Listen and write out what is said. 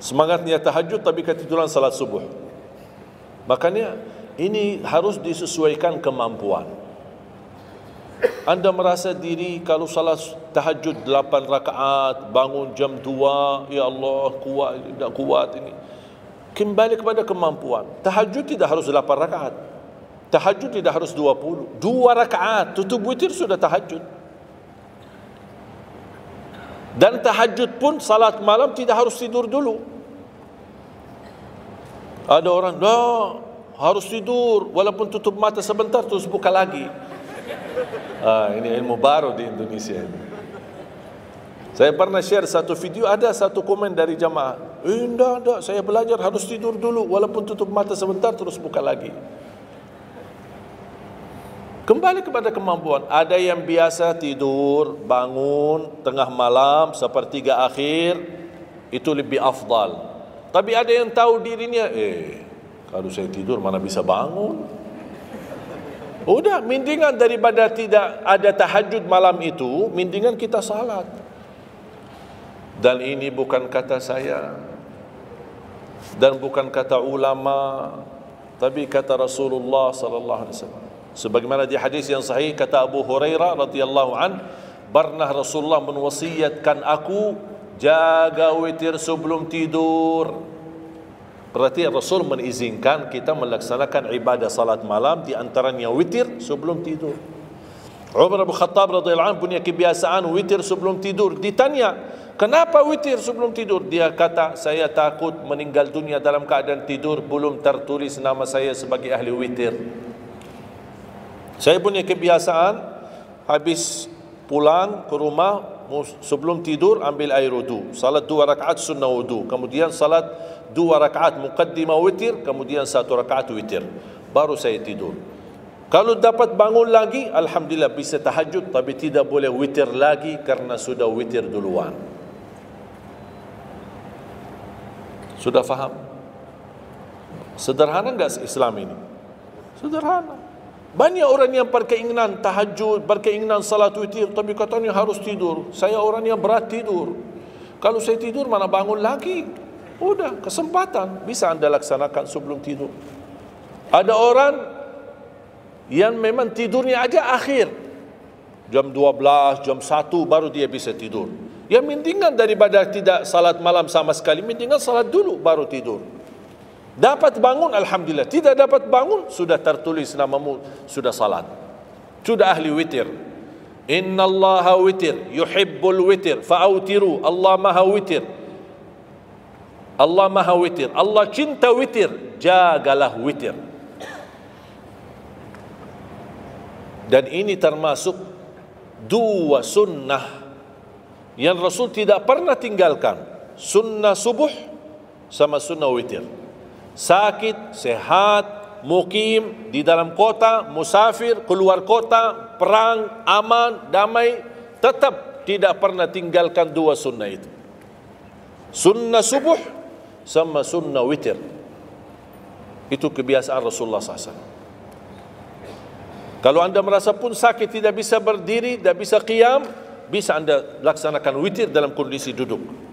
Semangatnya tahajud tapi ketiduran salat subuh. Makanya ini harus disesuaikan kemampuan. Anda merasa diri kalau salat tahajud 8 rakaat, bangun jam 2, ya Allah, kuat tidak kuat ini. Kembali kepada kemampuan. Tahajud tidak harus 8 rakaat. Tahajud tidak harus 20. Dua rakaat, tutup witir sudah tahajud. Dan tahajud pun salat malam tidak harus tidur dulu. Ada orang, dah harus tidur walaupun tutup mata sebentar terus buka lagi. Ah, ini ilmu baru di Indonesia ini. Saya pernah share satu video, ada satu komen dari jamaah. Eh, enggak, enggak, saya belajar harus tidur dulu, walaupun tutup mata sebentar, terus buka lagi. Kembali kepada kemampuan. Ada yang biasa tidur, bangun, tengah malam, sepertiga akhir, itu lebih afdal. Tapi ada yang tahu dirinya, eh, kalau saya tidur mana bisa bangun? Udah, mendingan daripada tidak ada tahajud malam itu, mendingan kita salat. Dan ini bukan kata saya. Dan bukan kata ulama, tapi kata Rasulullah sallallahu alaihi wasallam. Sebagaimana di hadis yang sahih kata Abu Hurairah radhiyallahu an, pernah Rasulullah menwasiatkan aku jaga witir sebelum tidur. Berarti Rasul mengizinkan kita melaksanakan ibadah salat malam di antaranya witir sebelum tidur. Umar bin Khattab radhiyallahu anhu punya kebiasaan witir sebelum tidur. Ditanya, "Kenapa witir sebelum tidur?" Dia kata, "Saya takut meninggal dunia dalam keadaan tidur belum tertulis nama saya sebagai ahli witir." Saya punya kebiasaan habis pulang ke rumah sebelum tidur ambil air wudu. Salat dua rakaat sunnah wudu. Kemudian salat dua rakaat muqaddimah witir, kemudian satu rakaat witir. Baru saya tidur. Kalau dapat bangun lagi, Alhamdulillah bisa tahajud, tapi tidak boleh witir lagi karena sudah witir duluan. Sudah faham? Sederhana enggak Islam ini? Sederhana. Banyak orang yang berkeinginan tahajud, berkeinginan salat witir, tapi katanya harus tidur. Saya orang yang berat tidur. Kalau saya tidur, mana bangun lagi? Udah, kesempatan bisa anda laksanakan sebelum tidur. Ada orang yang memang tidurnya aja akhir. Jam 12, jam 1 baru dia bisa tidur. Yang mendingan daripada tidak salat malam sama sekali, mendingan salat dulu baru tidur. Dapat bangun, Alhamdulillah. Tidak dapat bangun, sudah tertulis namamu, sudah salat. Sudah ahli witir. Inna Allah witir, yuhibbul witir, fa'autiru, Allah maha witir. Allah maha witir. Allah cinta witir. Jagalah witir. Dan ini termasuk dua sunnah yang Rasul tidak pernah tinggalkan. Sunnah subuh sama sunnah witir. Sakit, sehat, mukim di dalam kota, musafir, keluar kota, perang, aman, damai, tetap tidak pernah tinggalkan dua sunnah itu. Sunnah subuh sama sunnah witir. Itu kebiasaan Rasulullah SAW. Kalau anda merasa pun sakit tidak bisa berdiri, tidak bisa qiyam, bisa anda laksanakan witir dalam kondisi duduk.